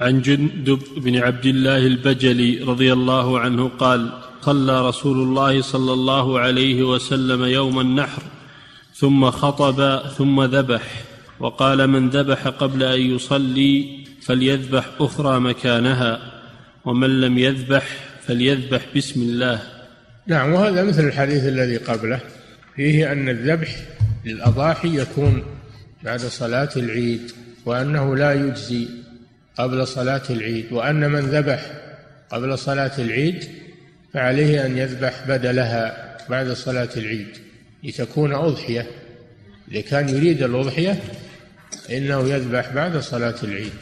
عن جندب بن عبد الله البجلي رضي الله عنه قال صلى رسول الله صلى الله عليه وسلم يوم النحر ثم خطب ثم ذبح وقال من ذبح قبل أن يصلي فليذبح أخرى مكانها ومن لم يذبح فليذبح بسم الله. نعم وهذا مثل الحديث الذي قبله فيه أن الذبح للأضاحي يكون بعد صلاة العيد وأنه لا يجزي قبل صلاة العيد وأن من ذبح قبل صلاة العيد فعليه أن يذبح بدلها بعد صلاة العيد لتكون أضحية. إذا كان يريد الأضحية فإنه يذبح بعد صلاة العيد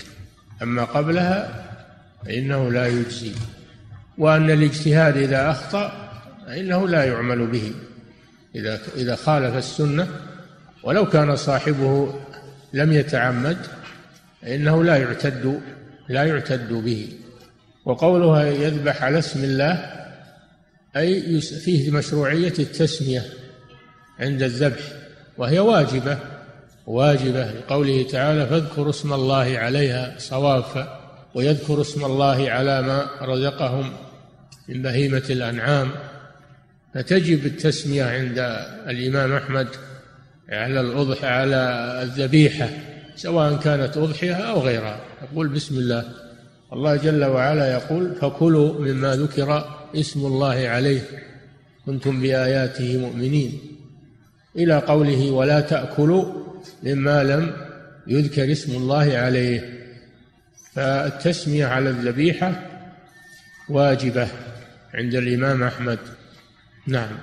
أما قبلها فإنه لا يجزي. وأن الاجتهاد إذا أخطأ فإنه لا يعمل به. إذا إذا خالف السنة ولو كان صاحبه لم يتعمد فإنه لا يعتد لا يعتد به. وقولها يذبح على اسم الله أي فيه مشروعية التسمية عند الذبح وهي واجبة واجبة لقوله تعالى فاذكروا اسم الله عليها صوافا ويذكر اسم الله على ما رزقهم من بهيمة الأنعام. فتجب التسمية عند الإمام أحمد على الأضحى على الذبيحة. سواء كانت أضحية أو غيرها. يقول بسم الله. الله جل وعلا يقول فكلوا مما ذكر اسم الله عليه كنتم بآياته مؤمنين. إلى قوله ولا تأكلوا مما لم يذكر اسم الله عليه. فالتسمية على الذبيحة واجبة عند الإمام أحمد. نعم.